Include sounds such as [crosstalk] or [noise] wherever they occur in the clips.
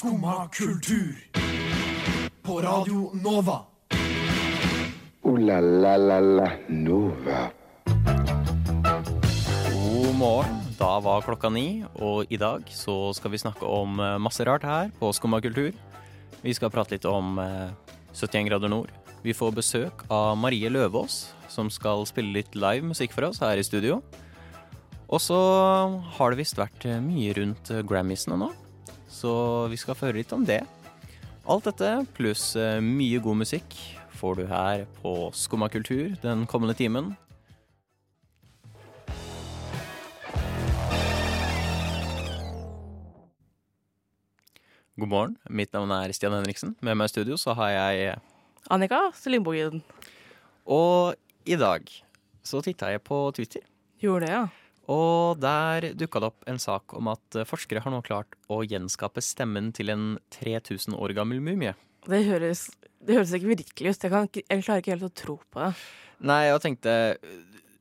Skumma kultur. På Radio Nova. O-la-la-la-la Nova. God morgen. Da var klokka ni, og i dag så skal vi snakke om eh, masse rart her på Skumma kultur. Vi skal prate litt om eh, 71 grader nord. Vi får besøk av Marie Løvaas, som skal spille litt live musikk for oss her i studio. Og så har det visst vært eh, mye rundt eh, Grammysene nå, så vi skal få høre litt om det. Alt dette pluss eh, mye god musikk får du her på Skumma kultur den kommende timen. God morgen. Mitt navn er Stian Henriksen. Med meg i studio så har jeg Annika Selimbogen. Og i dag så titta jeg på Twitter, Gjorde det, ja. Og der dukka det opp en sak om at forskere har nå klart å gjenskape stemmen til en 3000 år gammel mumie. Det høres, det høres ikke virkelig ut. Jeg, kan, jeg klarer ikke helt å tro på det. Nei, jeg tenkte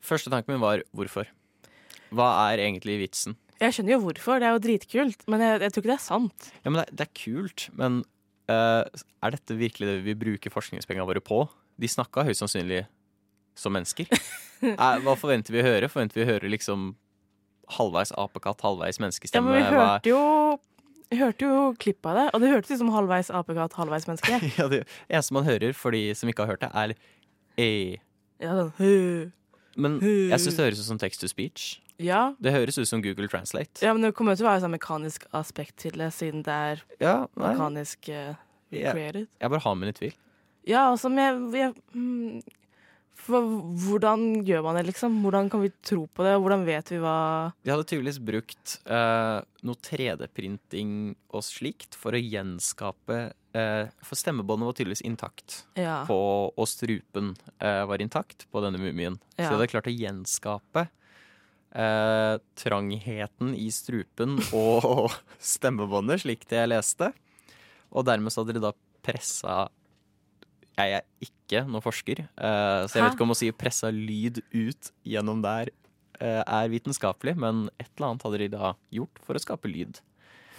Første tanken min var hvorfor? Hva er egentlig vitsen? Jeg skjønner jo hvorfor, det er jo dritkult, men jeg, jeg tror ikke det er sant. Ja, men det, det er kult, men uh, er dette virkelig det vi bruker forskningspengene våre på? De snakka høyst sannsynlig som mennesker. Hva forventer vi å høre? Forventer vi å høre liksom halvveis apekatt, halvveis menneskestemme? Ja, men vi hørte jo, vi hørte jo klipp av det, og det hørtes ut som halvveis apekatt, halvveis menneske. [laughs] ja, det eneste man hører for de som ikke har hørt det, er e. Ja, sånn, «Hø». Men jeg syns det høres ut som text to speech. ja. Det høres ut som Google Translate. ja, men det kommer til å være sånn mekanisk aspekt til det, siden det er Ja, mekanisk uh, jeg, created. jeg bare har mine tvil. Ja, altså, jeg, jeg mm, for, Hvordan gjør man det, liksom? Hvordan kan vi tro på det? Hvordan vet vi hva De hadde tydeligvis brukt eh, noe 3D-printing og slikt for å gjenskape eh, For stemmebåndet var tydeligvis intakt. Ja. På, og strupen eh, var intakt på denne mumien. Så Ja. de hadde klart å gjenskape eh, trangheten i strupen [laughs] og stemmebåndet, slik det jeg leste. Og dermed så hadde de da pressa Jeg er ikke noen forsker, uh, så jeg Hæ? vet ikke om å si pressa lyd ut gjennom der uh, er vitenskapelig, men et eller annet hadde de da gjort for å skape lyd.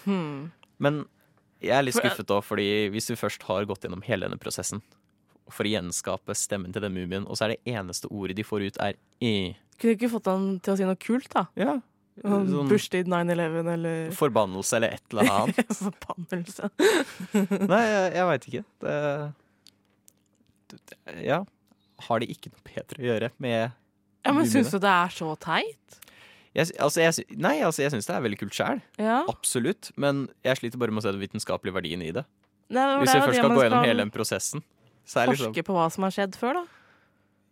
Hmm. Men jeg er litt skuffet da, fordi hvis du først har gått gjennom hele denne prosessen for å gjenskape stemmen til den mumien, og så er det eneste ordet de får ut, er i. Kunne du ikke fått han til å si noe kult, da? Ja. Sånn Sånn Bursdag 9-11 eller forbannelse eller et eller annet. [laughs] Forbannelse. Nei, jeg, jeg veit ikke. Det, det, ja. Har de ikke noe bedre å gjøre med Ja, men syns du det er så teit? jeg, altså, jeg, Nei, altså, jeg syns det er veldig kult sjæl. Ja. Absolutt. Men jeg sliter bare med å se den vitenskapelige verdien i det. Nei, men Hvis jeg vi først skal gå gjennom hele den prosessen. Så er Forske liksom på hva som har skjedd før, da.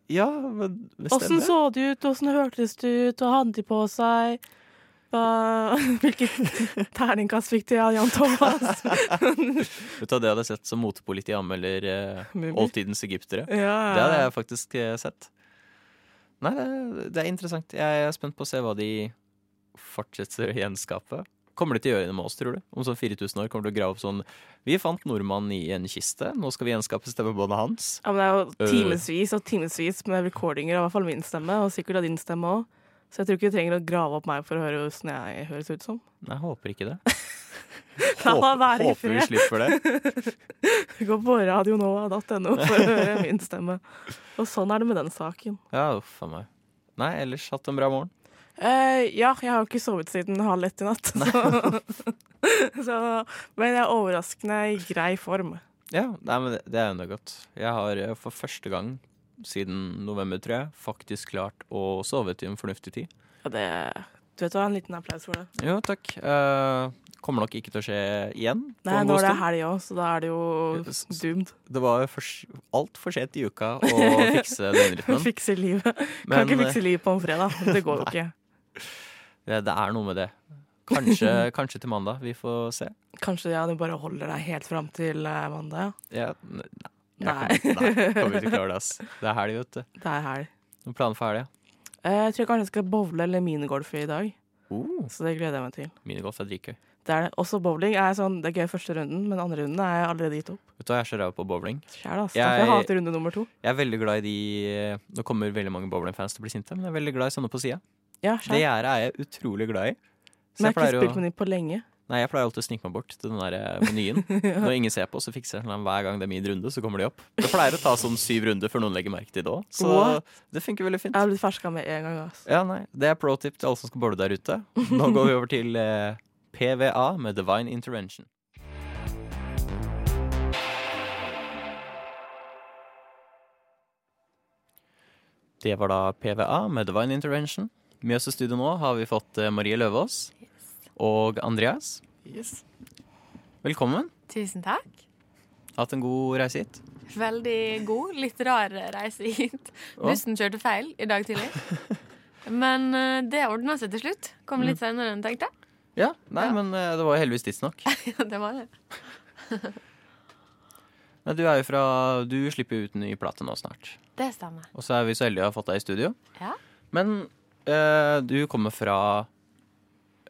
Ja, men Åssen så det ut, åssen hørtes det ut, hva hadde de på seg? Hva, [laughs] hvilket terningkast fikk du av Jan Thomas? [laughs] Vet du hva det hadde jeg sett som motepoliti anmelder eh, oldtidens egyptere? Ja, Det hadde jeg faktisk eh, sett. Nei, det, det er interessant. Jeg er spent på å se hva de fortsetter å gjenskape. Kommer de til å gjøre det med oss, tror du? Om sånn 4000 år kommer de til å grave opp sånn Vi fant nordmannen i en kiste, nå skal vi gjenskape stemmebåndet hans. Ja, men det er jo Øh. timevis og timevis med recordinger av i hvert fall min stemme, og sikkert av din stemme òg. Så jeg tror ikke du trenger å grave opp meg for å høre hvordan jeg høres ut som. Nei, jeg håper ikke det. [laughs] La Håper, være i håper vi slipper det. [laughs] Gå på radionova.no for å høre min stemme. Og sånn er det med den saken. Ja, uff a meg. Nei, ellers hatt en bra morgen. Uh, ja, jeg har jo ikke sovet siden halv ett i natt. Så. [laughs] så, men jeg er overraskende i grei form. Ja, nei, men det, det er enda godt. Jeg har eh, for første gang siden november, tror jeg, faktisk klart å sove til en fornuftig tid. Ja, det Du vet hva, en liten applaus for det. Jo, takk. Eh, kommer nok ikke til å skje igjen. Nei, nå er det helg òg, så da er det jo doomed. Det var altfor sent i uka å fikse døgnrytmen. [laughs] Fikse livet. kan Men ikke eh, fikse livet på en fredag. Det går jo ikke. [laughs] det, det er noe med det. Kanskje, [laughs] kanskje til mandag. Vi får se. Kanskje ja, du bare holder deg helt fram til eh, mandag. Ja, n- nei. Kommer, nei, kommer ikke til å klare det, ass. [laughs] Det er helg, vet du. Det er helg. Noen planer for helga? Eh, Jeg tror kanskje jeg skal bowle eller minigolfe i dag, Uh, så det gleder jeg meg til. minigolf er dritgøy. Det er det. Også bowling er sånn, det er gøy første runden, men andre runden er jeg allerede gitt opp. Vet du hva, jeg er så ræv på bowling. Kjære, ass. Jeg- jeg hater runde nummer to. Jeg er veldig glad i de Nå kommer veldig mange bowlingfans til å bli sinte, men jeg er veldig glad i sånne på sida. Ja, Det gjerdet er jeg utrolig glad i. Så Men jeg har ikke spilt med dem på lenge. Nei, jeg pleier alltid å snike meg bort til den der eh, menyen. [laughs] Når ingen ser på, så fikser jeg sånn hver gang det er min runde, så kommer de opp. Det pleier å ta sånn syv runder før noen legger merke til det òg, så What? det funker veldig fint. Jeg har blitt ferska med en gang. Altså. Ja, nei, Det er pro tip til alle som skal bowle der ute. Nå går vi over til eh, PVA med Divine Intervention. Det var da PVA med Divine Intervention. Med oss i studio nå har vi fått eh, Marie Løvaas og Andreas. Yes. Velkommen. Tusen takk. Hatt en god reise hit. Veldig god. Litt rar reise hit. Bussen kjørte feil i dag tidlig. [laughs] Men eh, det ordna seg til slutt. Kom litt senere enn tenkte. Ja, nei, Ja. men eh, det var jo heldigvis tidsnok. [laughs] Ja, det var det. [laughs] Nei, Du er jo fra Du slipper ut ny plate nå snart. Det stemmer. Og så er vi så heldige å ha fått deg i studio. Ja. Men eh, du kommer fra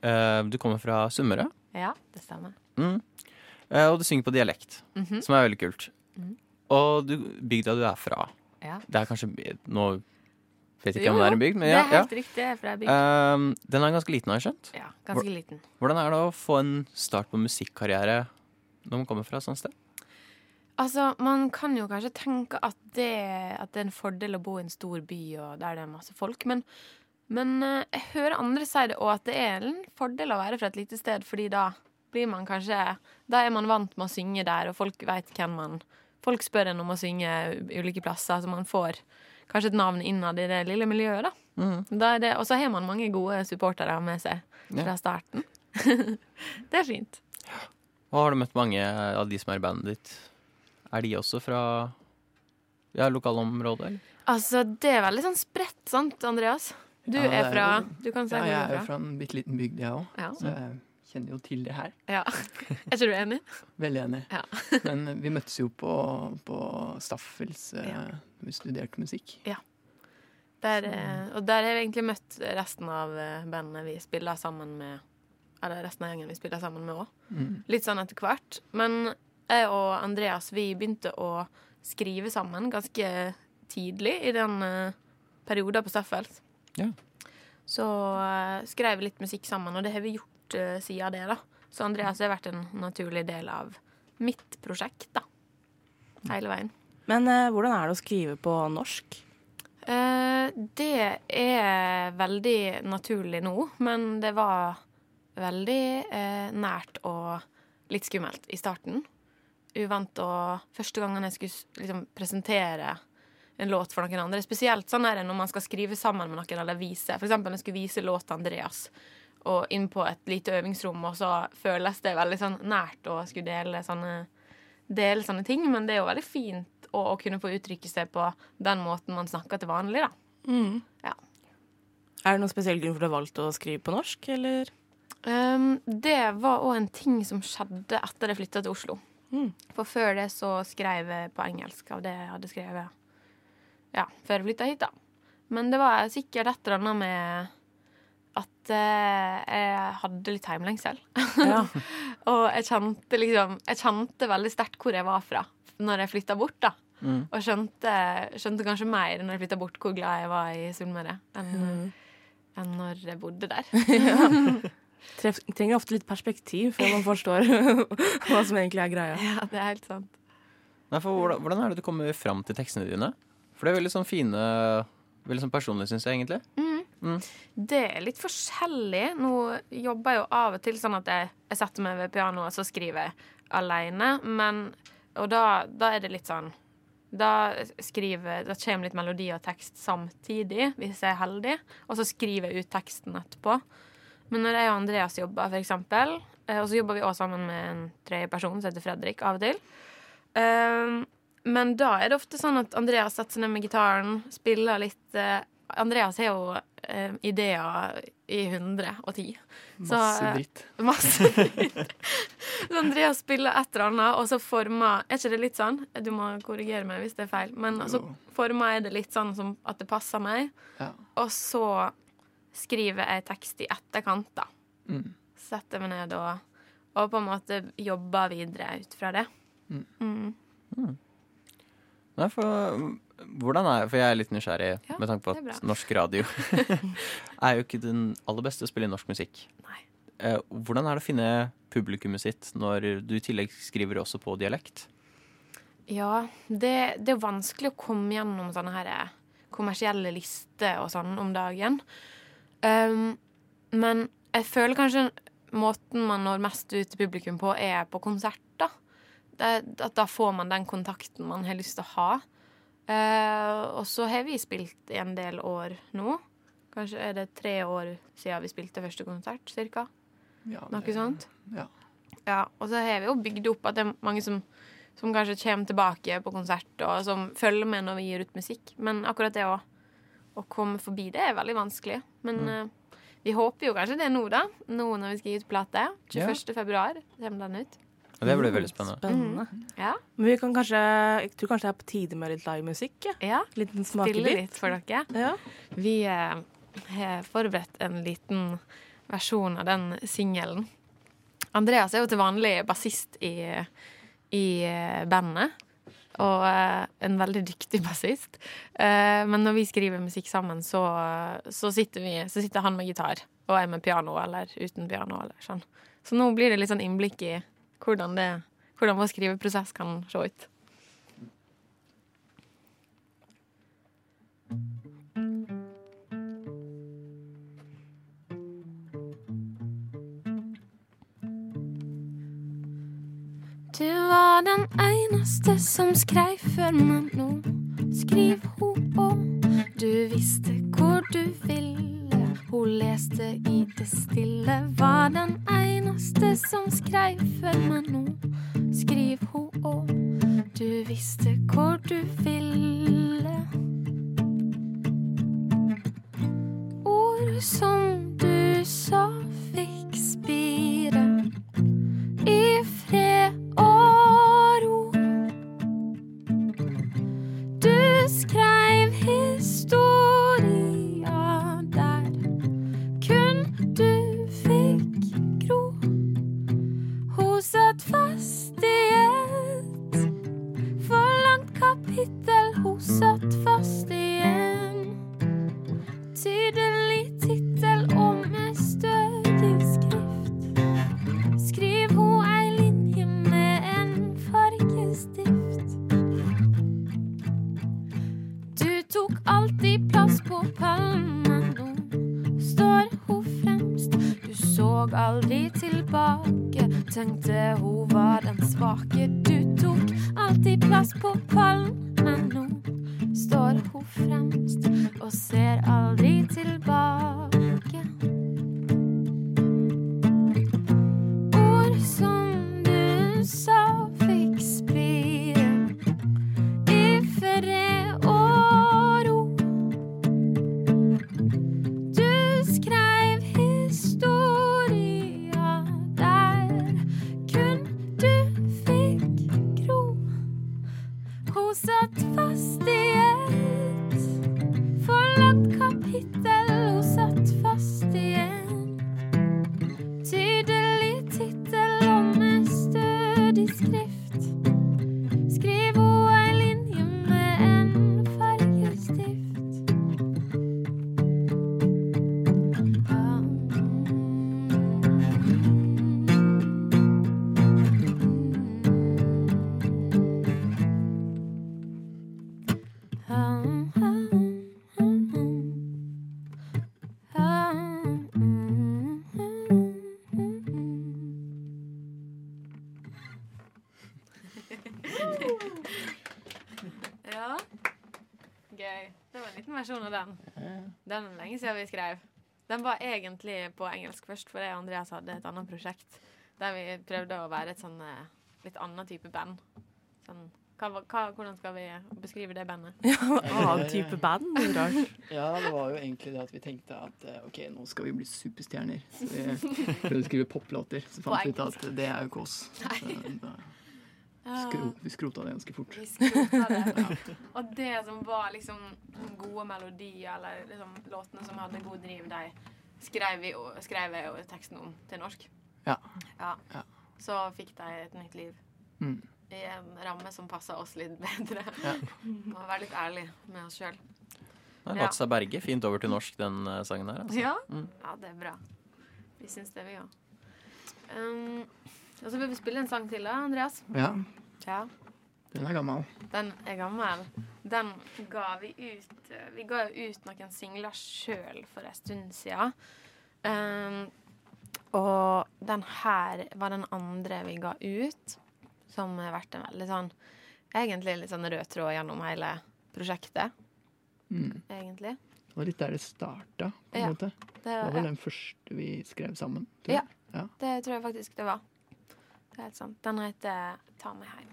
Du kommer fra Sunnmøre. Ja, det stemmer. Mm. Eh, og du synger på dialekt, Mhm. som er veldig kult. Mm. Og du, bygda du er fra Ja. Det er kanskje Nå vet jeg ikke Jo, om det er en bygd, men det er helt ja. riktig. For det er bygd. Um, den er ganske liten, har jeg skjønt. ja, ganske liten. Hvordan er det å få en start på musikkarriere når man kommer fra et sånt sted? Altså, Man kan jo kanskje tenke at det, at det er en fordel å bo i en stor by og der det er masse folk, men, men eh, jeg hører andre si det, òg, at det er en fordel å være fra et lite sted, fordi da blir man kanskje Da er man vant med å synge der, og folk vet hvem man Folk spør en om å synge ulike plasser, så man får kanskje et navn innad i det lille miljøet, da. Mm. da er det, og så har man mange gode supportere med seg fra starten. [laughs] det er fint. Og har du møtt mange av de som er i bandet ditt? Er de også fra ja, lokalområdet, eller? Altså, det er veldig sånn spredt, sant, Andreas? Du Ja, er fra Du kan si Ja, hvor du er jo er fra. fra en bitte liten bygd, jeg òg, Ja. så jeg kjenner jo til det her. ja. [laughs] Er ikke du enig? Veldig enig. Ja. [laughs] Men vi møttes jo på, på Staffels eh, Ja. vi studerte musikk. Der, eh, og der har vi egentlig møtt resten av eh, bandet vi spiller sammen med. Eller resten av gjengen vi spiller sammen med òg. Mm. Litt sånn etter hvert. Men jeg og Andreas vi begynte å skrive sammen ganske tidlig i den perioden på Staffels. Ja. Så uh, skrev vi litt musikk sammen, og det har vi gjort uh, siden det, da. Så Andreas har vært en naturlig del av mitt prosjekt, da. Hele veien. Men uh, hvordan er det å skrive på norsk? Uh, det er veldig naturlig nå, men det var veldig eh, nært og litt skummelt i starten. Uvant og Første gangen jeg skulle liksom, presentere en låt for noen andre. Spesielt sånn er det når man skal skrive sammen med noen eller vise. For eksempel når jeg skulle vise låt til Andreas og inn på et lite øvingsrom, og så føles det veldig sånn nært å skulle dele sånne, dele sånne ting. Men det er jo veldig fint å, å kunne få uttrykke seg på den måten man snakker til vanlig, da. Ja. Er det noen spesiell grunn for at du har valgt å skrive på norsk, eller? Um, det var òg en ting som skjedde etter jeg flytta til Oslo. Mm. For før det så skrev jeg på engelsk av det jeg hadde skrevet Ja, før jeg flytta hit, da. Men det var sikkert et eller annet med at eh, jeg hadde litt heimlengsel. Ja. [laughs] Og jeg kjente liksom Jeg kjente veldig sterkt hvor jeg var fra når jeg flytta bort, da. Mm. Og skjønte, skjønte kanskje mer når jeg flytta bort, hvor glad jeg var i Sunnmøre enn enn når jeg bodde der. [laughs] Treff, trenger ofte litt perspektiv før man forstår [laughs] hva som egentlig er greia. Ja, det er helt sant. Nei, for hvordan, hvordan er det du kommer fram til tekstene dine? For det er veldig sånn fine Veldig sånn personlig, syns jeg egentlig. Det er litt forskjellig. Nå jobber jeg jo av og til sånn at jeg, jeg setter meg ved pianoet og så skriver jeg alene. Men, og da, da er det litt sånn Da skriver Da kommer litt melodi og tekst samtidig, hvis jeg er heldig. Og så skriver jeg ut teksten etterpå. Men når jeg og Andreas jobber, for eksempel, eh, og så jobber vi også sammen med en tredje person som heter Fredrik, av og til. Um, men da er det ofte sånn at Andreas setter seg ned med gitaren, spiller litt eh, Andreas har jo eh, ideer i 110. Så, Masse eh, dritt. [laughs] Masse dritt. Så Andreas spiller et eller annet, og så former Er ikke det litt sånn? Du må korrigere meg hvis det er feil. Men så altså, former jeg det litt sånn som at det passer meg. Ja. Og så skriver jeg tekst i etterkant, da. Mm. Setter meg ned og, og på en måte jobber videre ut fra det. Mm. Nei, for hvordan er For jeg er litt nysgjerrig Ja, med tanke på at norsk radio [laughs] er jo ikke den aller beste å spille norsk musikk. Nei. Eh, hvordan er det å finne publikummet sitt når du i tillegg skriver også på dialekt? Ja, det, det er vanskelig å komme gjennom sånne her eh, kommersielle lister og sånn om dagen. Um, men jeg føler kanskje måten man når mest ut til publikum på, er på konserter. Det, at da får man den kontakten man har lyst til å ha. Uh, og så har vi spilt i en del år nå. Kanskje er det tre år siden vi spilte første konsert, cirka. Ja, Noe det- sånt. Ja. Ja, og så har vi jo bygd opp at det er mange som, som kanskje kommer tilbake på konsert, og som følger med når vi gir ut musikk. Men akkurat det å, å komme forbi det er veldig vanskelig. Men eh, vi håper jo kanskje det nå, da. Nå når vi skal gi ut plate. 21. februar kommer den ut. Og Det blir veldig spennende. Spennende. Ja. Men vi kan kanskje, jeg tror kanskje det er på tide med litt livemusikk. Ja. ja. Liten Spille litt for dere. Ja. Vi eh, har forberedt en liten versjon av den singelen. Andreas er jo til vanlig bassist i, i eh, bandet. Og eh, en veldig dyktig bassist. Eh, men når vi skriver musikk sammen, så, så, sitter vi, så sitter han med gitar. Og jeg med piano, eller uten piano. Eller sånn. Så nå blir det litt sånn innblikk i hvordan, det, hvordan vår skriveprosess kan se ut. Du var den eneste som skrev før meg nå. Skriv ho òg. Du visste hvor du ville. Hun leste i det stille. Var den eneste som skrev for meg nå. Skriv ho òg. Du visste hvor du ville. Ord som du sa satt fast i et for langt kapittel. Hun satt fast i lenge siden vi skrev. Den var egentlig på engelsk først, for jeg og Andreas hadde et annet prosjekt der vi prøvde å være et sånn eh, litt annen type band. Sånn, hva, hva, hvordan skal vi beskrive det bandet? [laughs] Annen type band. Rart. [laughs] Ja, det var jo egentlig det at vi tenkte at eh, OK, nå skal vi bli superstjerner. Så vi prøvde å skrive poplåter. Så fant vi ut at det er jo ikke oss. [laughs] Skro, vi skrota det ganske fort. Vi skrota det. [laughs] Og det som var liksom gode melodier, eller liksom låtene som hadde god driv, de skrev, vi, skrev jeg jo teksten om til norsk. Ja. Ja. Ja. Så fikk de et nytt liv. Mm. I en ramme som passa oss litt bedre. Ja. [laughs] Må være litt ærlig med oss sjøl. Den Ja. berge fint over til norsk, den eh, sangen her. Altså. Ja? Mm. ja, det er bra. Vi syns det, vi òg. Um, og så vil vi spille en sang til, da, Andreas. Ja, Ja. den er gammel. Den er gammel. Den ga vi ut eh, Vi ga jo ut noen singler sjøl for en stund siden. Um, og den her var den andre vi ga ut, som har vært en veldig sånn Egentlig litt sånn rød tråd gjennom hele prosjektet, Mm. egentlig. Det var litt der det starta, på en Ja. måte. Det, Det var ja, den første vi skrev sammen. tror Ja. jeg. ja. det tror jeg faktisk det var. Det er helt sant. Den heter Ta meg heim.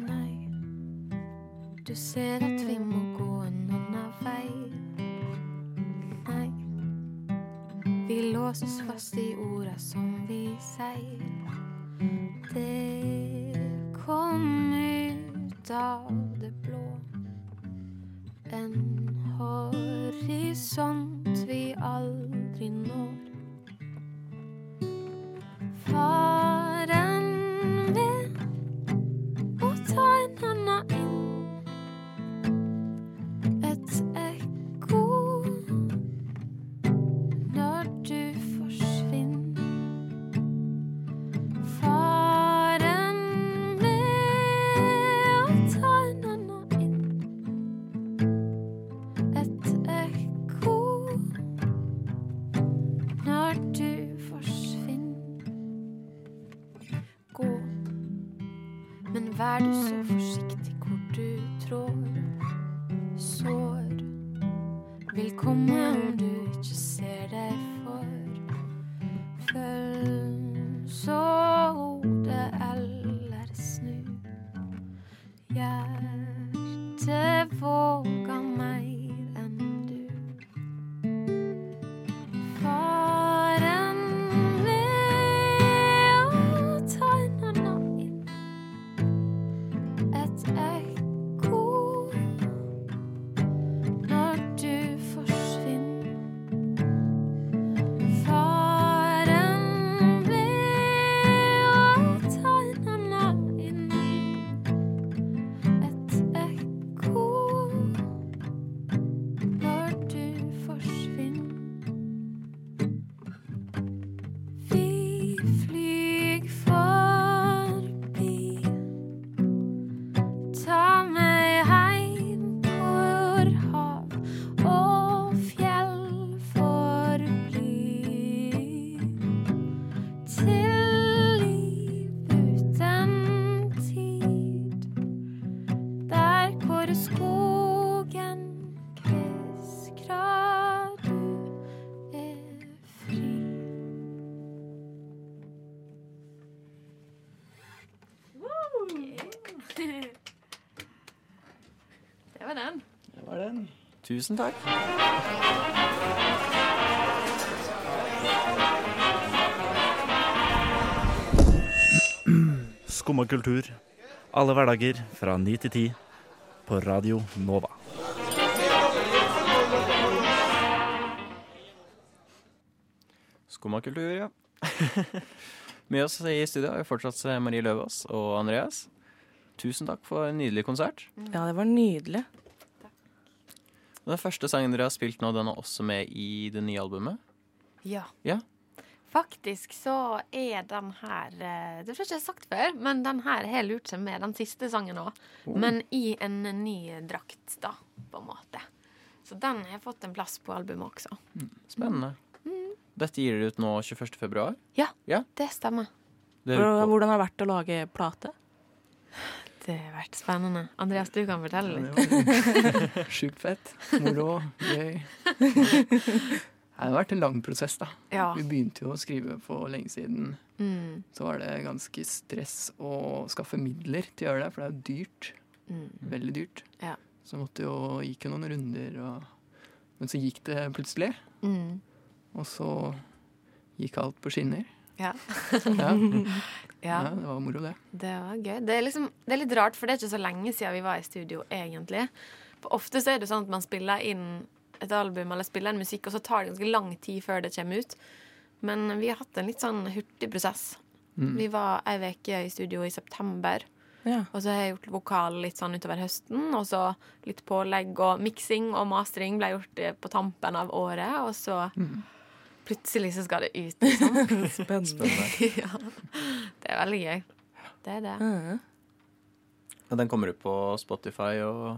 Nei, du ser at vi må gå en annen vei. Nei, vi låses fast i orda som vi sier. Det kom ut av det blå. En horisont vi aldri når. Faren Tusen takk. Skumma kultur. Alle hverdager fra ni til ti på Radio Nova. Skumma kultur, ja. [laughs] Med oss i studio er fortsatt Marie Løvaas og Andreas. Tusen takk for en nydelig konsert. Ja, det var nydelig. Den første sangen dere har spilt nå, den er også med i det nye albumet. Ja. Ja. Faktisk så er den her eh, Det tror jeg ikke jeg har sagt før, men den her har lurt seg med, den siste sangen òg. Men i en ny drakt, da, på en måte. Så den har fått en plass på albumet også. Spennende. Dette gir dere ut nå 21. februar. Ja, Ja. det stemmer. Det Hvordan har det vært å lage plate? Det har vært spennende. Andreas, du kan fortelle litt. sjukt [laughs] fett. Moro. Gøy. [laughs] Det har vært en lang prosess, da. Ja. Vi begynte jo å skrive for lenge siden. Mm, Så var det ganske stress å skaffe midler til å gjøre det, for det er jo dyrt. mm. Veldig dyrt. Ja. Så måtte jo gikk jo noen runder, og Men så gikk det plutselig. Mm. Og så gikk alt på skinner. Ja. [laughs] Ja, ja. det var moro, det. Det var gøy. Det er, liksom, det er litt rart, for det er ikke så lenge siden vi var i studio, egentlig. For ofte så er det sånn at man spiller inn et album eller spiller en musikk, og så tar det ganske lang tid før det kommer ut. Men vi har hatt en litt sånn hurtig prosess. Mm. Vi var ei uke i studio i september. Ja. Og så har jeg gjort vokal litt sånn utover høsten. Og så litt pålegg og miksing og mastering ble gjort eh, på tampen av året. Og så plutselig så skal det ut, [laughs] liksom. Spennende. [laughs] ja. Det er veldig gøy. Det er det. Mm. Og den kommer ut på Spotify og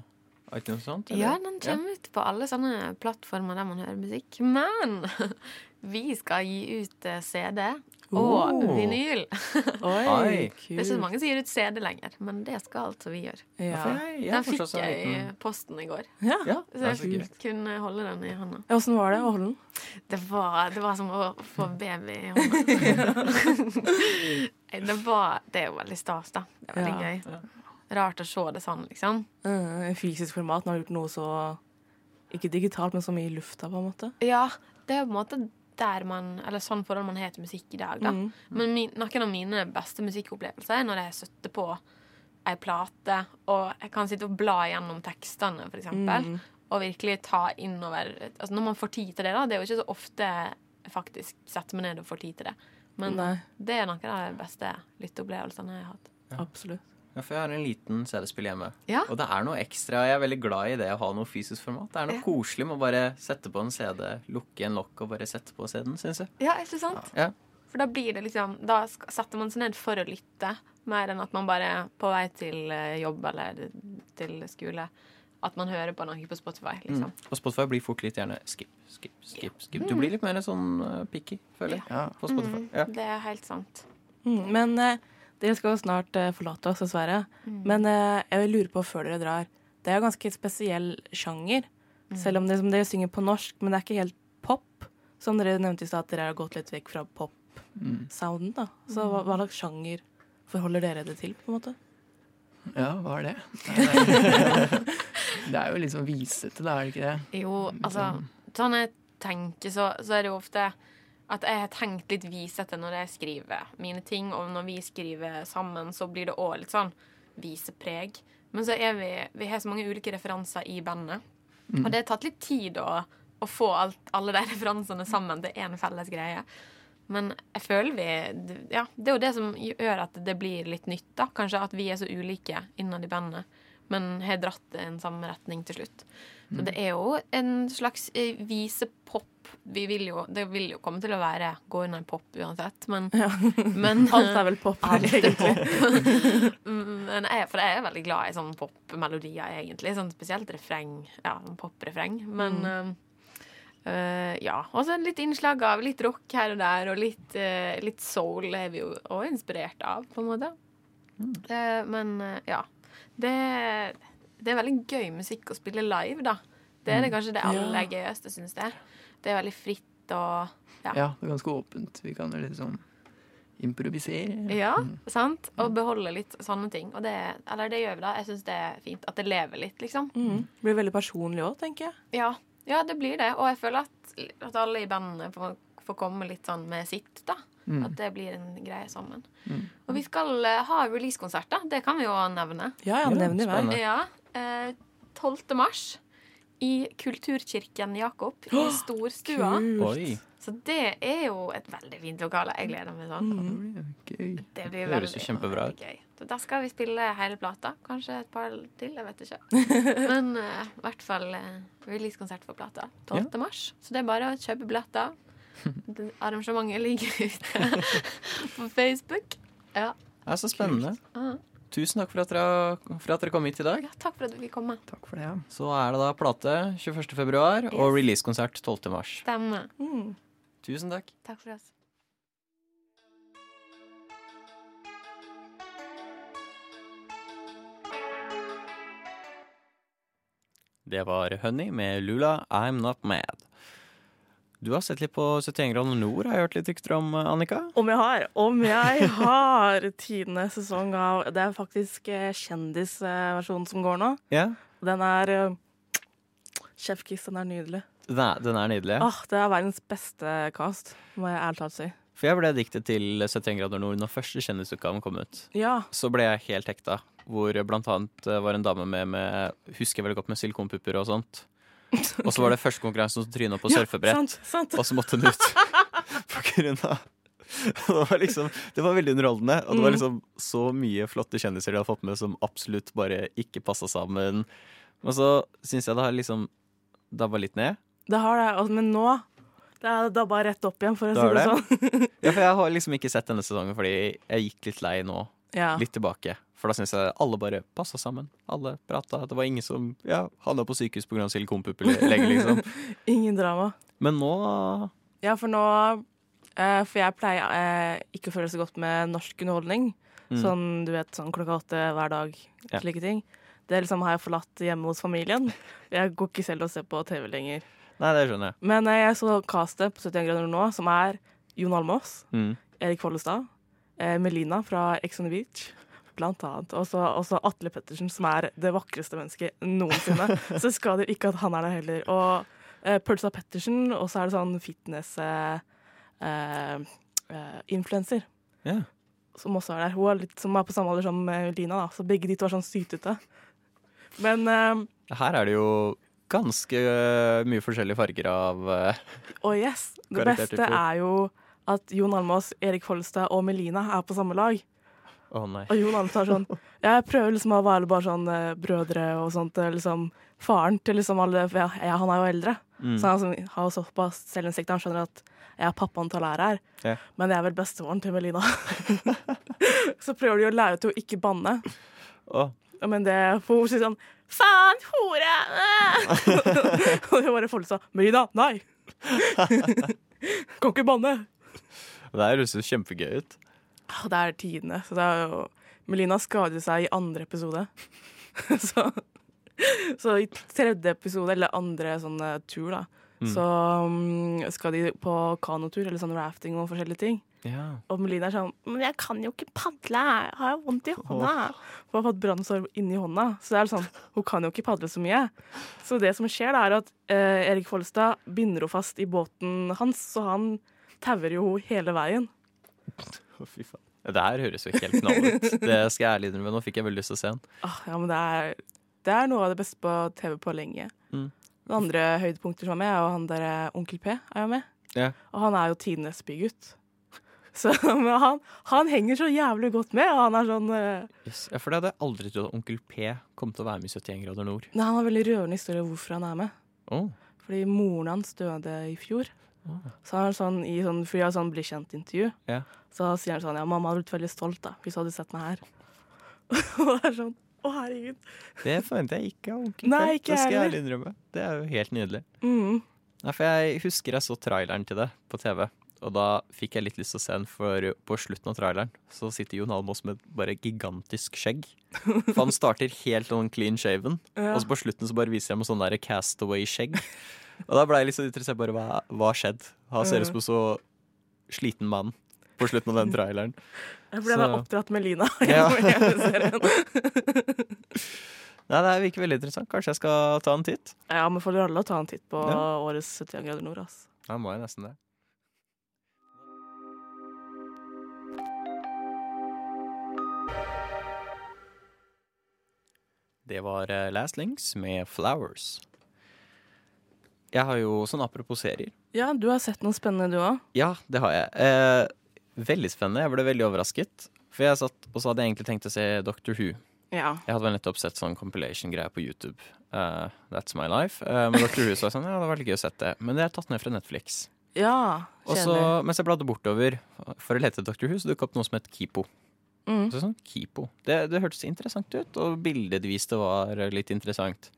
iTunes og sånt? eller? Ja, den kommer ut på alle sånne plattformer der man hører musikk. Men [laughs] vi skal gi ut eh, CD og Oh. vinyl. [laughs] Oi. Det er ikke så mange som gir ut CD lenger, men det skal altså vi gjøre. Ja, Ja. jeg, jeg Den fikk sånn jeg i posten i går. ja. Ja, Så er så jeg kunne holde den i hånda. Åssen var det å holde den? Det var, det var som å få baby i hånda. [laughs] Det, var, det er jo veldig stas, da. Det er veldig Ja. gøy. Rart å se det sånn, liksom. Uh, fysisk format. Nå har du gjort noe så Ikke digitalt, men så mye i lufta, på en måte. Ja, det er på en måte der man Eller sånn forhold man har til musikk i dag, da. Mm. Men min, noen av mine beste musikkopplevelser er når jeg støtter på ei plate, og jeg kan sitte og bla gjennom tekstene, eksempel, Mhm. og virkelig ta innover Altså når man får tid til det, da. Det er jo ikke så ofte jeg faktisk setter meg ned og får tid til det. Men Nei, det er noen av de beste lytteopplevelsene jeg har hatt. absolutt. Ja, for jeg har en liten CD-spill hjemme. Ja. Og det er noe ekstra. Jeg er veldig glad i det å ha noe fysisk format. Det er noe Ja. koselig med å bare sette på en CD, lukke en lokk og bare sette på CD-en, syns jeg. Ja, ikke sant? Ja. For da blir det liksom Da setter man seg ned for å lytte, mer enn at man bare er på vei til eh, jobb eller til skole. At man hører på noe på Spotify, liksom. Mm. Og Spotify blir fort litt gjerne skip, skip, skip. skip. Du blir litt mer sånn uh, picky, føler jeg, Ja. på Spotify. Mm, Ja. Det er helt sant. Mm. Men eh, dere skal jo snart eh, forlate oss, dessverre. Men jeg vil lure på før dere drar Det er jo ganske spesiell sjanger. Selv om det som dere synger på norsk, men det er ikke helt pop. Som dere nevnte i stad, at dere har gått litt vekk fra pop-sounden. da. Så hva, hva slags sjanger forholder dere det til, på en måte? Ja, hva er det? [laughs] Det er jo litt sånn visete, da, er det ikke det? Jo, altså Sånn jeg tenker, så, så er det jo ofte at jeg har tenkt litt visete når jeg skriver mine ting, og når vi skriver sammen, så blir det òg litt sånn visepreg. Men så er vi Vi har så mange ulike referanser i bandet. Og det har tatt litt tid å, å få alt, alle de [laughs] referansene sammen til én felles greie. Men jeg føler vi Ja, det er jo det som gjør at det blir litt nytt, da. Kanskje at vi er så ulike innad i bandet, men har dratt i en samme retning til slutt. Så det er jo en slags eh, visepop. Vi vil jo, det vil jo komme til å være gå under pop uansett, men, men [laughs] Alt er vel pop, Alt er pop. [laughs] Men jeg, for jeg er veldig glad i sånne popmelodier, egentlig. Sånn spesielt refreng. Ja, poprefreng. Men Mm. øh, ja. Og så litt innslag av litt rock her og der, og litt, uh, litt soul er vi jo òg inspirert av, på en måte. Mm. Uh, men ja. Det, det er veldig gøy musikk å spille live, da. Det er det kanskje det aller Mm. Ja. gøyeste, syns jeg. Det er veldig fritt og ja. Ja, det er ganske åpent. Vi kan liksom improvisere. Ja, sant? Og beholde litt sånne ting. Og det, eller det gjør vi da. Jeg syns det er fint. At det lever litt, liksom. Mm. Det blir veldig personlig òg, tenker jeg. Ja, ja det blir det. Og jeg føler at, at alle i bandet får, får komme litt sånn med sitt, da. At det blir en greie sammen. Og vi skal eh, ha releasekonsert, da. Det kan vi jo nevne. Ja, ja, Ja, nevn i vei. Ja. Eh, 12. mars i Kulturkirken Jakob i Storstua. Så det er jo et veldig fint lokale. Jeg gleder meg sånn. Gøy. Det blir Høres jo veldig, kjempebra ut. Så da skal vi spille hele plata. Kanskje et par til, jeg vet ikke. [laughs] Men eh, i hvert fall uh, releasekonsert for plata 12. mars. Så det er bare å kjøpe billetter. [laughs] Det- Arrangementet ligger ute [laughs] på Facebook. Ja. Det er så spennende. Ah. Tusen takk for at, dere, for at dere kom hit i dag. ja, takk for at du fikk komme. Takk for det. Ja. Så er det da plate 21. februar og Yes. releasekonsert 12. mars. Stemmer. Mm. Tusen takk. Takk for oss. Det var Honey med Lula I'm Not Mad. Du har sett litt på 71 grader nord, har jeg hørt litt rykter om, Annika? Om jeg har. Om jeg har tiende sesong av Det er faktisk eh, kjendisversjonen som går nå. Ja. Den er eh, Chef Kiss, den er nydelig. Den er, den er nydelig. Ah, det er verdens beste cast, må jeg ærlig talt si. For jeg ble diktet til 71 grader nord når første kjendisutgaven kom ut. Ja. Så ble jeg helt hekta, hvor blant annet eh, var en dame med, med Husker jeg veldig godt med silikonpupper og sånt. [laughs] Og så var det første konkurransen som tryna på ja, surfebrett, sant. og så måtte hun ut. [laughs] På grunn av det var liksom Det var veldig underholdende. Og det var Mm. liksom så mye flotte kjendiser de hadde fått med som absolutt bare ikke passa sammen. Og så syns jeg det har liksom dabba litt ned. Det har det, men nå det er dabba rett opp igjen, for å si det det? sånn. [laughs] Ja, for jeg har liksom ikke sett denne sesongen fordi jeg gikk litt lei nå. Ja. Litt tilbake. For da syns jeg alle bare passa sammen. Alle prata. Det var ingen som ja, havna på sykehus pga. silikonpupper lenger, liksom. [laughs] Ingen drama. Men nå Ja, for nå eh, For jeg pleier eh, ikke å føle så godt med norsk underholdning. Mm. Sånn du vet, sånn klokka åtte hver dag, Ja. slike ting. Det liksom har jeg forlatt hjemme hos familien. Jeg går ikke selv og ser på TV lenger. Nei, det skjønner jeg. Men eh, jeg så castet på 71 grader nå, som er Jon Almaas, Mm. Erik Follestad, eh, Melina fra Ex on the Beach, blant annet. Og så også Atle Pettersen, som er det vakreste mennesket noensinne. [laughs] så skal det ikke at han er der heller. Og eh, Pølsa Pettersen, og så er det sånn fitness-influenser. Eh, eh, yeah. som også er der. Hun er litt som er på samme alder som eh, Lina, da. så begge de to er sånn sytete. Men eh, Her er det jo ganske øh, mye forskjellige farger av uh, Oh yes, det beste er jo at Jon Almaas, Erik Follestad og Melina er på samme lag. Å nei. Og Jon er sånn Jeg prøver liksom å være bare sånn eh, brødre og sånt. eh, Liksom faren til liksom alle For jeg, jeg, han er jo eldre. Mm. Så han liksom, har jo såpass selvinnsikt han skjønner at jeg er pappaen til å lære her. Ja. Men jeg er vel bestemoren til Melina. [laughs] så prøver de å lære til å ikke banne. Å, Men det For hun sier sånn Faen, hore! [laughs] og det bare Follestad Melina, nei! [laughs] kan ikke banne. det her høres jo kjempegøy ut. Ah, Det er tidene. Så det er jo Melina skadet seg i andre episode. [laughs] så, så i tredje episode, eller andre sånn eh, tur, da, Mm. så um, skal de på kanotur, eller sånn rafting og forskjellige ting. Ja. Og Melina er sånn Men jeg kan jo ikke padle, jeg har vondt i hånda. Hun har fått brannsår inni hånda, så det er sånn, hun kan jo ikke padle så mye. Så det som skjer, da, er at eh, Erik Follestad binder henne fast i båten hans, så han tauer jo henne hele veien. Å, fy faen. Det her høres jo ikke helt knall ut. [laughs] Det skal jeg ærlig innrømme. Nå fikk jeg veldig lyst til å se den. Ah, ja, men det er, det er noe av det beste på TV på lenge. Mm. Det andre høydepunkter som er med, er jo han der eh, Onkel P er jo med. Ja. Og han er jo tidenes bygutt. [laughs] Så han, han henger så jævlig godt med, og han er sånn uh... Yes. For det hadde jeg aldri trodd at Onkel P kom til å være med i 71 grader nord. Nei, Han har veldig rørende historie hvorfor han er med. Oh. Fordi moren hans døde i fjor. Så han er sånn, i sånn, For jeg har sånn bli kjent-intervju, Ja. så sier han sånn Ja, mamma hadde blitt veldig stolt da, hvis hun hadde sett meg her. [laughs] og det er sånn Å, herregud. Det forventer jeg ikke av Onkel Nei, ikke Det skal jeg ærlig innrømme. Det er jo helt nydelig. Mm. Nei, for jeg husker jeg så traileren til det på TV. Og da fikk jeg litt lyst til å se den, for på slutten av traileren så sitter Jon Almaas med bare gigantisk skjegg. For han starter helt sånn clean shaven, [laughs] Ja. og så på slutten så bare viser jeg meg sånn der castaway-skjegg. Og da ble jeg litt så interessert bare hva hva har skjedd? Han ser ut som en så sliten mann på slutten av den traileren. Jeg ble Så- oppdratt med Lina. [laughs] Ja. Nei, det virker veldig interessant. Kanskje jeg skal ta en titt? Jeg anbefaler alle å ta en titt på Ja. årets 71 grader nord. ass. Da må jeg nesten det. Det var eh, Last Links med Flowers. Jeg har jo sånn apropos serier. Ja, du har sett noe spennende, du òg. Ja, det har jeg. Eh, veldig spennende. Jeg ble veldig overrasket. For jeg satt, Og så hadde jeg egentlig tenkt å se Doctor Who. Ja. Jeg hadde vel nettopp sett sånn compilation-greier på YouTube. Uh, that's my life. Uh, men Doctor Who så sånn, ja, det var veldig gøy å sett det. Men det er tatt ned fra Netflix. ja Og så, mens jeg bladde bortover for å lete etter Dr. Who, så dukket opp noe som het Kipo. Mm. Så sånn, Kipo. Det, det hørtes interessant ut, og bildet de viste var litt interessant.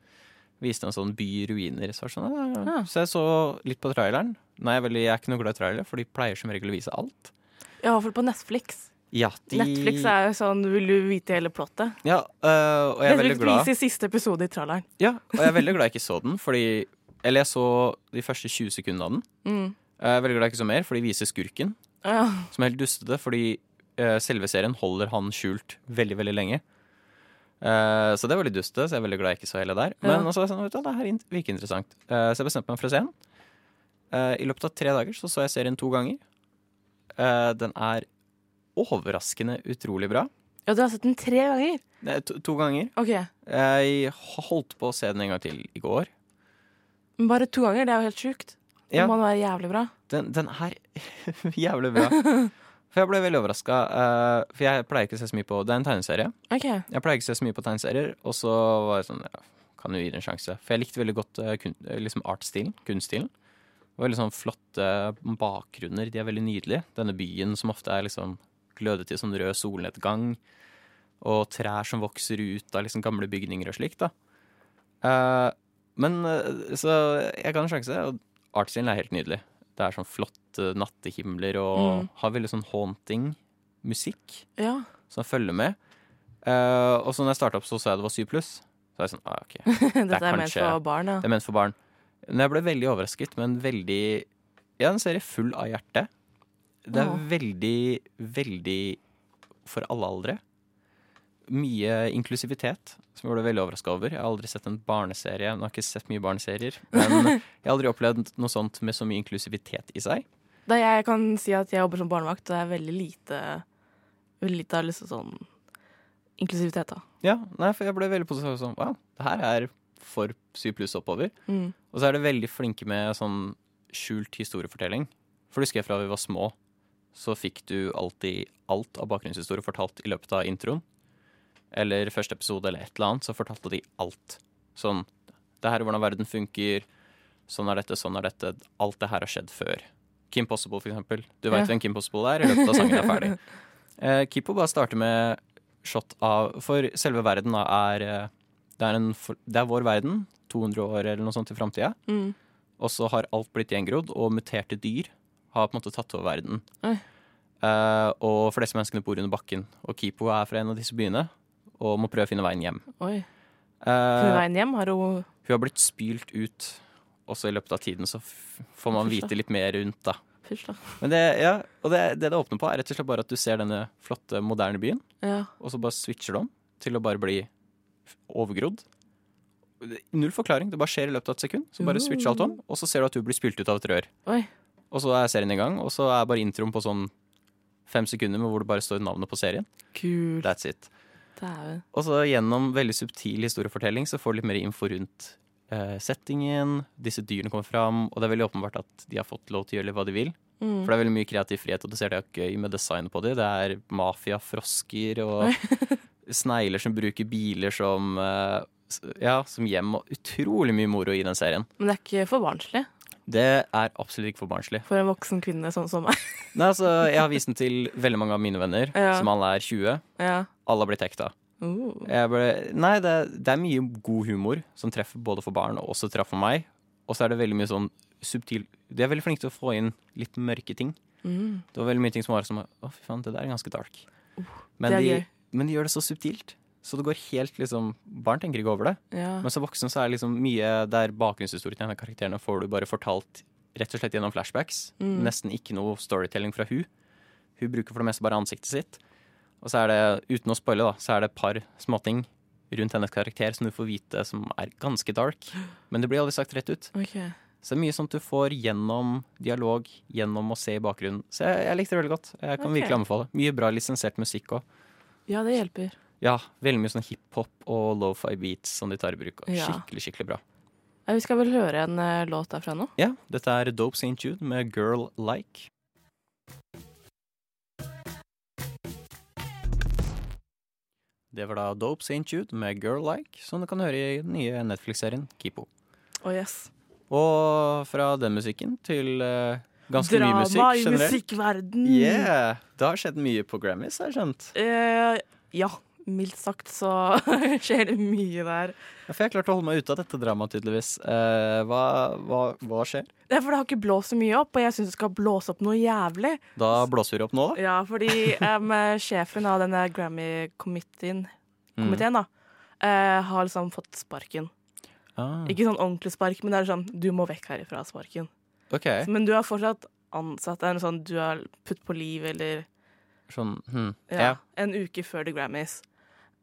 Viste en sånn by-ruiner Så, sånn, ja, ja. Så jeg så litt på traileren. Nei, jeg er, veldig, jeg er ikke noe glad i trailer, for de pleier som regel å vise alt. Ja, for på Netflix. Ja, de, Netflix er jo sånn Vil du vite hele plottet? Ja, øh, og jeg er veldig Netflix glad. viser siste episode i traileren. Ja, og jeg er veldig glad jeg ikke så [laughs] den, fordi Eller jeg så de første 20 sekundene av den. Mm. Jeg er veldig glad jeg ikke så mer, for de viser skurken. Ja. som er helt dustete, fordi eh, selve serien holder han skjult veldig, veldig lenge. Eh, så det var litt dustete, så jeg er veldig glad jeg ikke så hele der. Men Ja. altså, sånn, vet du, det her virker interessant. Eh, så jeg bestemte meg for å se den. Eh, I løpet av tre dager så så jeg serien to ganger. Den er overraskende utrolig bra. ja, du har sett den tre ganger? Er to, to ganger. OK. Jeg holdt på å se den en gang til i går. Men bare to ganger, det er jo helt sjukt. Ja. Det må være jævlig bra. Den, den er [laughs] jævlig bra. [laughs] For jeg ble veldig overraska. for jeg pleier ikke å se så mye på Det er en tegneserie. OK. Jeg pleier ikke å se så mye på tegneserier, og så var jeg sånn ja, Kan jo gi det en sjanse. For jeg likte veldig godt uh, kun, eh, liksom artstilen. Kunststilen. Veldig sånn flotte bakgrunner. De er veldig nydelige. Denne byen som ofte er liksom glødet i sånn rød solnedgang. Og trær som vokser ut av liksom gamle bygninger og slikt. da. Eh, men eh, Så jeg ga en sjanse, og artstilen er helt nydelig. Det er sånn flotte nattehimler og Mm. har veldig sånn haunting musikk Ja. som følger med. Uh, og så når jeg starta opp, så så jeg det var 7 pluss. Så er jeg sånn, ah, ok, [laughs] Dette er, ment kanskje- for barn, ja. det er ment for barn. Men jeg ble veldig overrasket, men veldig Ja, en serie full av hjerte. Det er oh. veldig, veldig for alle aldre. Mye inklusivitet, som jeg ble veldig overraska over. Jeg har aldri sett en barneserie. Nå har jeg ikke sett mye barneserier, men [laughs] jeg har aldri opplevd noe sånt med så mye inklusivitet i seg. Da jeg kan si at jeg jobber som barnevakt, og det er veldig lite Veldig lite av liksom sånn inklusivitet, da. Ja, nei, for jeg ble veldig positiv. Sånn, wow, det her er for 7 pluss oppover. Mm. Og så er det veldig flinke med sånn skjult historiefortelling. For du husker jeg fra vi var små, så fikk du alltid alt av bakgrunnshistorie fortalt i løpet av introen. Eller første episode eller et eller annet, så fortalte de alt. Sånn Det her er hvordan verden funker. Sånn er dette, sånn er dette. Alt det her har skjedd før. Kim Possible, for eksempel. Du veit Ja. hvem Kim Possible er i løpet av sangen er ferdig. [laughs] Eh, Kipo bare starter med shot av For selve verden da er eh, det er, en, det er vår verden. 200 år eller noe sånt i framtida. Mm. Og så har alt blitt gjengrodd, og muterte dyr har på en måte tatt over verden. Eh, og fleste menneskene bor under bakken. Og Kipo er fra en av disse byene og må prøve å finne veien hjem. Oi. Eh, veien hjem har hun hun har blitt spylt ut, også i løpet av tiden så får man vite litt mer rundt, da. Fysj, da. Men det, ja, og det, det det åpner på, er rett og slett bare at du ser denne flotte, moderne byen, Ja. og så bare switcher det om til å bare bli overgrodd. Null forklaring, det bare skjer i løpet av et sekund. Så bare switcher alt om, og så ser du at du blir spylt ut av et rør. Oi. Og så er serien i gang, og så er bare introen på sånn fem sekunder med hvor det bare står navnet på serien. Kult. That's it. Og så gjennom veldig subtil historiefortelling så får du litt mer info rundt eh, settingen, disse dyrene kommer fram, og det er veldig åpenbart at de har fått lov til å gjøre hva de vil. Mm. For det er veldig mye kreativ frihet, og du ser det er gøy med designet på dem. Det er mafiafrosker og [laughs] snegler som bruker biler som, eh, ja, som hjem, og utrolig mye moro i den serien. Men det er ikke for barnslig Det er absolutt ikke for barnslig. for en voksen kvinne sånn som meg. [laughs] Nei, altså, jeg har vist den til veldig mange av mine venner, Ja. som alle er 20. Ja. Alle har blitt hekta. Uh. Ble, nei, det, det er mye god humor som treffer både for barn og også for meg. Og så er det veldig mye sånn subtil De er veldig flinke til å få inn litt mørke ting. Mm. Det var veldig mye ting som var som Å, fy faen, det der er ganske dark. Men, er de, men de gjør det så subtilt. Så det går helt liksom Barn tenker ikke over det. Ja. Men som voksen så er det liksom mye der bakgrunnshistorien til karakterene får du bare fortalt rett og slett gjennom flashbacks. Mm. Nesten ikke noe storytelling fra hun. Hun bruker for det meste bare ansiktet sitt. Og så er det, uten å spoile, da, så er det et par småting rundt hennes karakter som du får vite som er ganske dark. Men det blir aldri sagt rett ut. Okay. Så det er mye sånt du får gjennom dialog, gjennom å se i bakgrunnen. Så jeg, jeg likte det veldig godt. Jeg kan okay. virkelig anbefale. Mye bra lisensiert musikk òg. Ja, det hjelper. Ja, veldig mye sånn hiphop og lo-fi beats som de tar i bruk. Ja. Skikkelig, skikkelig bra. Ja, vi skal vel høre en uh, låt derfra nå? Ja, dette er Dope St. Jude med Girl Like. Det var da Dope St. Jude med Girl Like, som du kan høre i den nye Netflix-serien Kipo. Oh, yes. Og fra den musikken til uh, ganske mye musikk Drama i musikkverden. Yeah! Det har skjedd mye på Grammys, har jeg skjønt. Uh, ja, mildt sagt så [laughs] skjer det mye der. Ja, For jeg klarte å holde meg ute av dette dramaet, tydeligvis. Eh, hva, hva, hva skjer? Det er for det har ikke blåst så mye opp, og jeg syns det skal blåse opp noe jævlig. Da blåser vi opp nå, da. Ja, fordi em, sjefen av denne Grammy-komiteen Mm. da, eh, har liksom fått sparken. Ah, Ikke sånn ordentlig spark, men det er sånn du må vekk herifra, sparken. OK. Men du er fortsatt ansatt. Det er noe sånn du har putt på liv eller Sånn, hm. ja, Ja. en uke før The Grammys.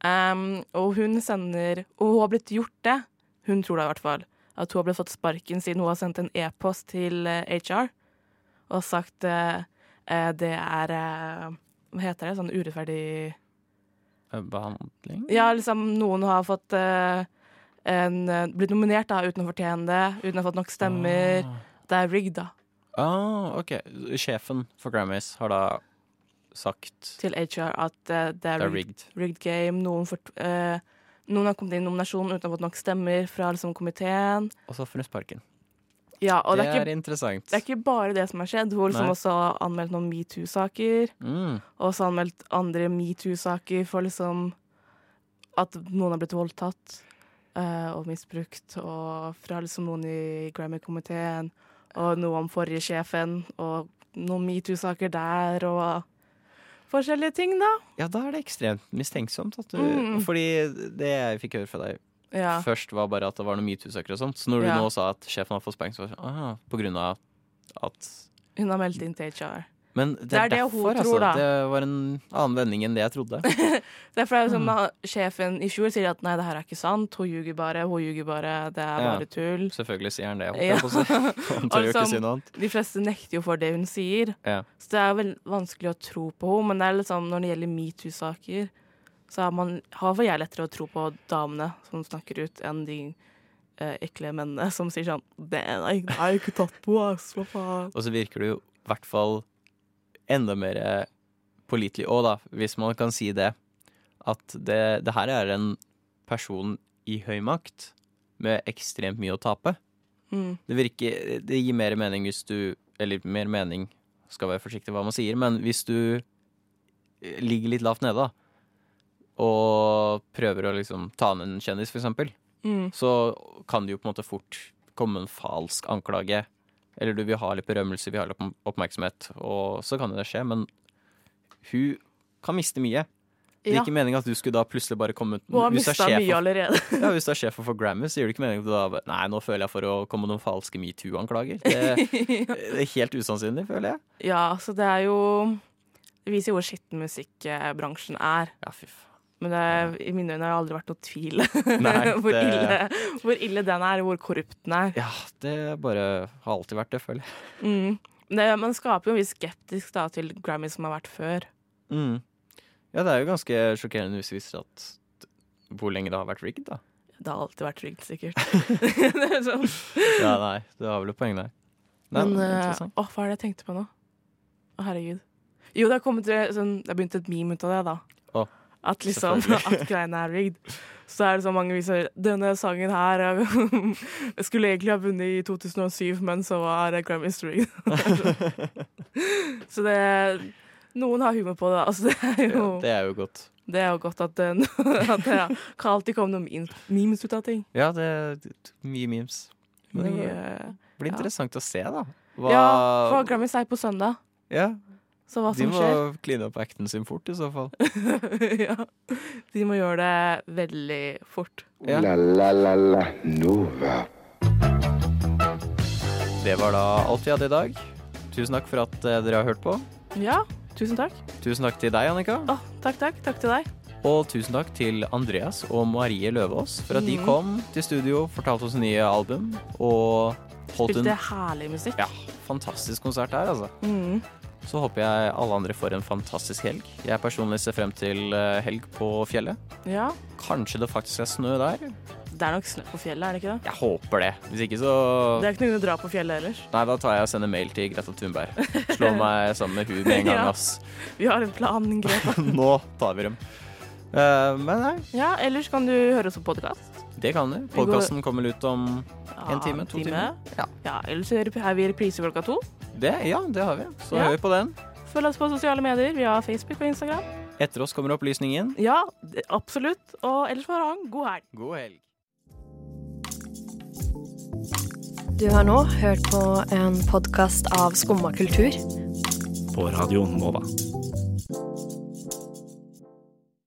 Em, og hun sender Og hun har blitt gjort det, hun tror det i hvert fall, at hun har blitt fått sparken siden hun har sendt en e-post til eh, HR og sagt uh, eh, det er uh, Hva heter det? Sånn urettferdig Eh, Behandling? Ja, liksom noen har fått eh, en, eh, blitt nominert da, uten å fortjene det, uten å ha fått nok stemmer. Ah. det er rigged, da. Ah, ok. Sjefen for Grammys har da sagt Til HR at uh, det er det er rigged, rigged. game. Noen, fort, uh, noen har kommet inn i nominasjon uten å ha fått nok stemmer fra liksom, komiteen. Og så funnet Parken Ja, og det, er, ikke, interessant. det er ikke bare det som har skjedd. Hun har liksom også anmeldt noen metoo-saker. Mm. Og også anmeldt andre metoo-saker for liksom at noen har blitt voldtatt uh, og misbrukt. Og fra liksom noen i Grammy-komiteen, og noe om forrige sjefen, og noen metoo-saker der, og forskjellige ting, da. Ja, da er det ekstremt mistenksomt. At du, Mm. Fordi det jeg fikk høre fra deg Ja. først, var bare at det var noen metoo-søkere og sånt. Så når du Ja. nå sa at sjefen har fått sparken, så var det sånn ah, På grunn av at Hun har meldt inn til HR. Men det, Det er det derfor, tror, da. altså. Det var en annen vending enn det jeg trodde. [laughs] Derfor er det som Mm. sjefen i fjor sier at nei, det her er ikke sant, hun ljuger bare, hun ljuger bare, det er Ja. bare tull. Selvfølgelig sier han det. Ja. jeg. [laughs] Han tør jo ikke si noe annet. De fleste nekter jo for det hun sier. Ja. Så det er vel vanskelig å tro på henne. Men det liksom, når det gjelder metoo-saker, så man, har jeg lettere å tro på damene som snakker ut, enn de eh, ekle mennene som sier sånn Det er det jo ikke tatt på, ass, hva faen. Og så virker det jo i hvert fall enda mer eh, pålitelig òg, da, hvis man kan si det. At det, det her er en person i høy makt med ekstremt mye å tape. Mm. Det virker Det gir mer mening hvis du Eller mer mening, skal være forsiktig hva man sier, men hvis du eh, ligger litt lavt nede, da, og prøver å liksom ta ned en kjendis, for eksempel, Mm. så kan det jo på en måte fort komme en falsk anklage. Eller du vil ha litt berømmelse, vil ha litt oppmerksomhet, og så kan det skje, men hun kan miste mye. Det Ja. ikke meningen at du skulle da plutselig bare komme ut Hun har er mista mye for- allerede. [laughs] ja, Hvis du er sjef for Grammy, så gir det ikke meningen at du da bare, Nei, nå føler jeg for å komme med noen falske metoo-anklager. Det, [laughs] det er helt usannsynlig, føler jeg. ja, så det er jo Det viser jo hvor skitten musikkbransjen er. Ja, fy faen. Men det, i mine øyne har det aldri vært noe tvil [laughs] Nei, hvor, det- ille, hvor ille den er, og hvor korrupt den er. Ja, det bare har alltid vært det, føler jeg. Mm. Det, man skaper jo en viss skeptisk da, til Grammy som har vært før. Mm. Ja, det er jo ganske sjokkerende hvis vi viser at hvor lenge det har vært rigged, da. Det har alltid vært rigged, sikkert. [laughs] [laughs] er sånn. Ja, nei, det har vel et poeng der. Nei, Men uh, åh, hva er det jeg tenkte på nå? Å, herregud. Jo, det har kommet eh, sånn, det har begynt et meme ut av det, da. Å, at liksom, [laughs] at greiene er rigged. Så er det så mange viser Denne sangen her jeg [laughs] skulle egentlig ha vunnet i 2007, men så var det Grammys rigged. [laughs] så det Noen har humor på det. Altså, det, er jo, Ja, det er jo godt. det er jo godt at det, at det kan alltid komme noen memes- ut av ting. Ja, det er mye memes. Men det blir blir ja. interessant å se, da. Hva, ja, for Grammys er på søndag, ja, så hva som skjer. de må skjer kline opp acten sin fort, i så fall. [laughs] ja. De må gjøre det veldig fort. Ja. La la la la Nova. Det var da alt vi hadde i dag. Tusen takk for at eh, dere har hørt på. Ja, tusen takk. Tusen takk til deg, Annika. Oh, takk, takk. Takk til deg. Og tusen takk til Andreas og Marie Løvaas for at de Mhm. kom til studio, fortalte oss nye album og holdt en Spilte herlig musikk. Ja. fantastisk konsert her, altså. Mm. Så håper jeg alle andre får en fantastisk helg. Jeg personlig ser frem til eh, helg på fjellet. ja. Kanskje det faktisk er snø der. Det er nok snø på fjellet, er det ikke det? Jeg håper det. Hvis ikke så Det er ikke noe grunn å dra på fjellet ellers. Nei, da tar jeg og sender mail til Greta Thunberg. Slå meg sammen med hun med en [laughs] gang, Ja. ass. Vi har en plan, Greta. [laughs] Nå tar vi dem. Uh, men nei, Ja, ellers kan du høre oss på podkast. det kan du. Podkasten kommer ut om Ja, En time, to timer. Ja. Ja, ellers er er vi i reprise klokka to. Det. Ja, det har vi. Så Ja. hører vi på den. Følg oss på sosiale medier. Vi har Facebook og Instagram. Etter oss kommer opplysningen. Ja, det- absolutt. Og ellers får du ha en god helg. God helg. Du har nå hørt på en podkast av Skumma kultur. På Radio Nova.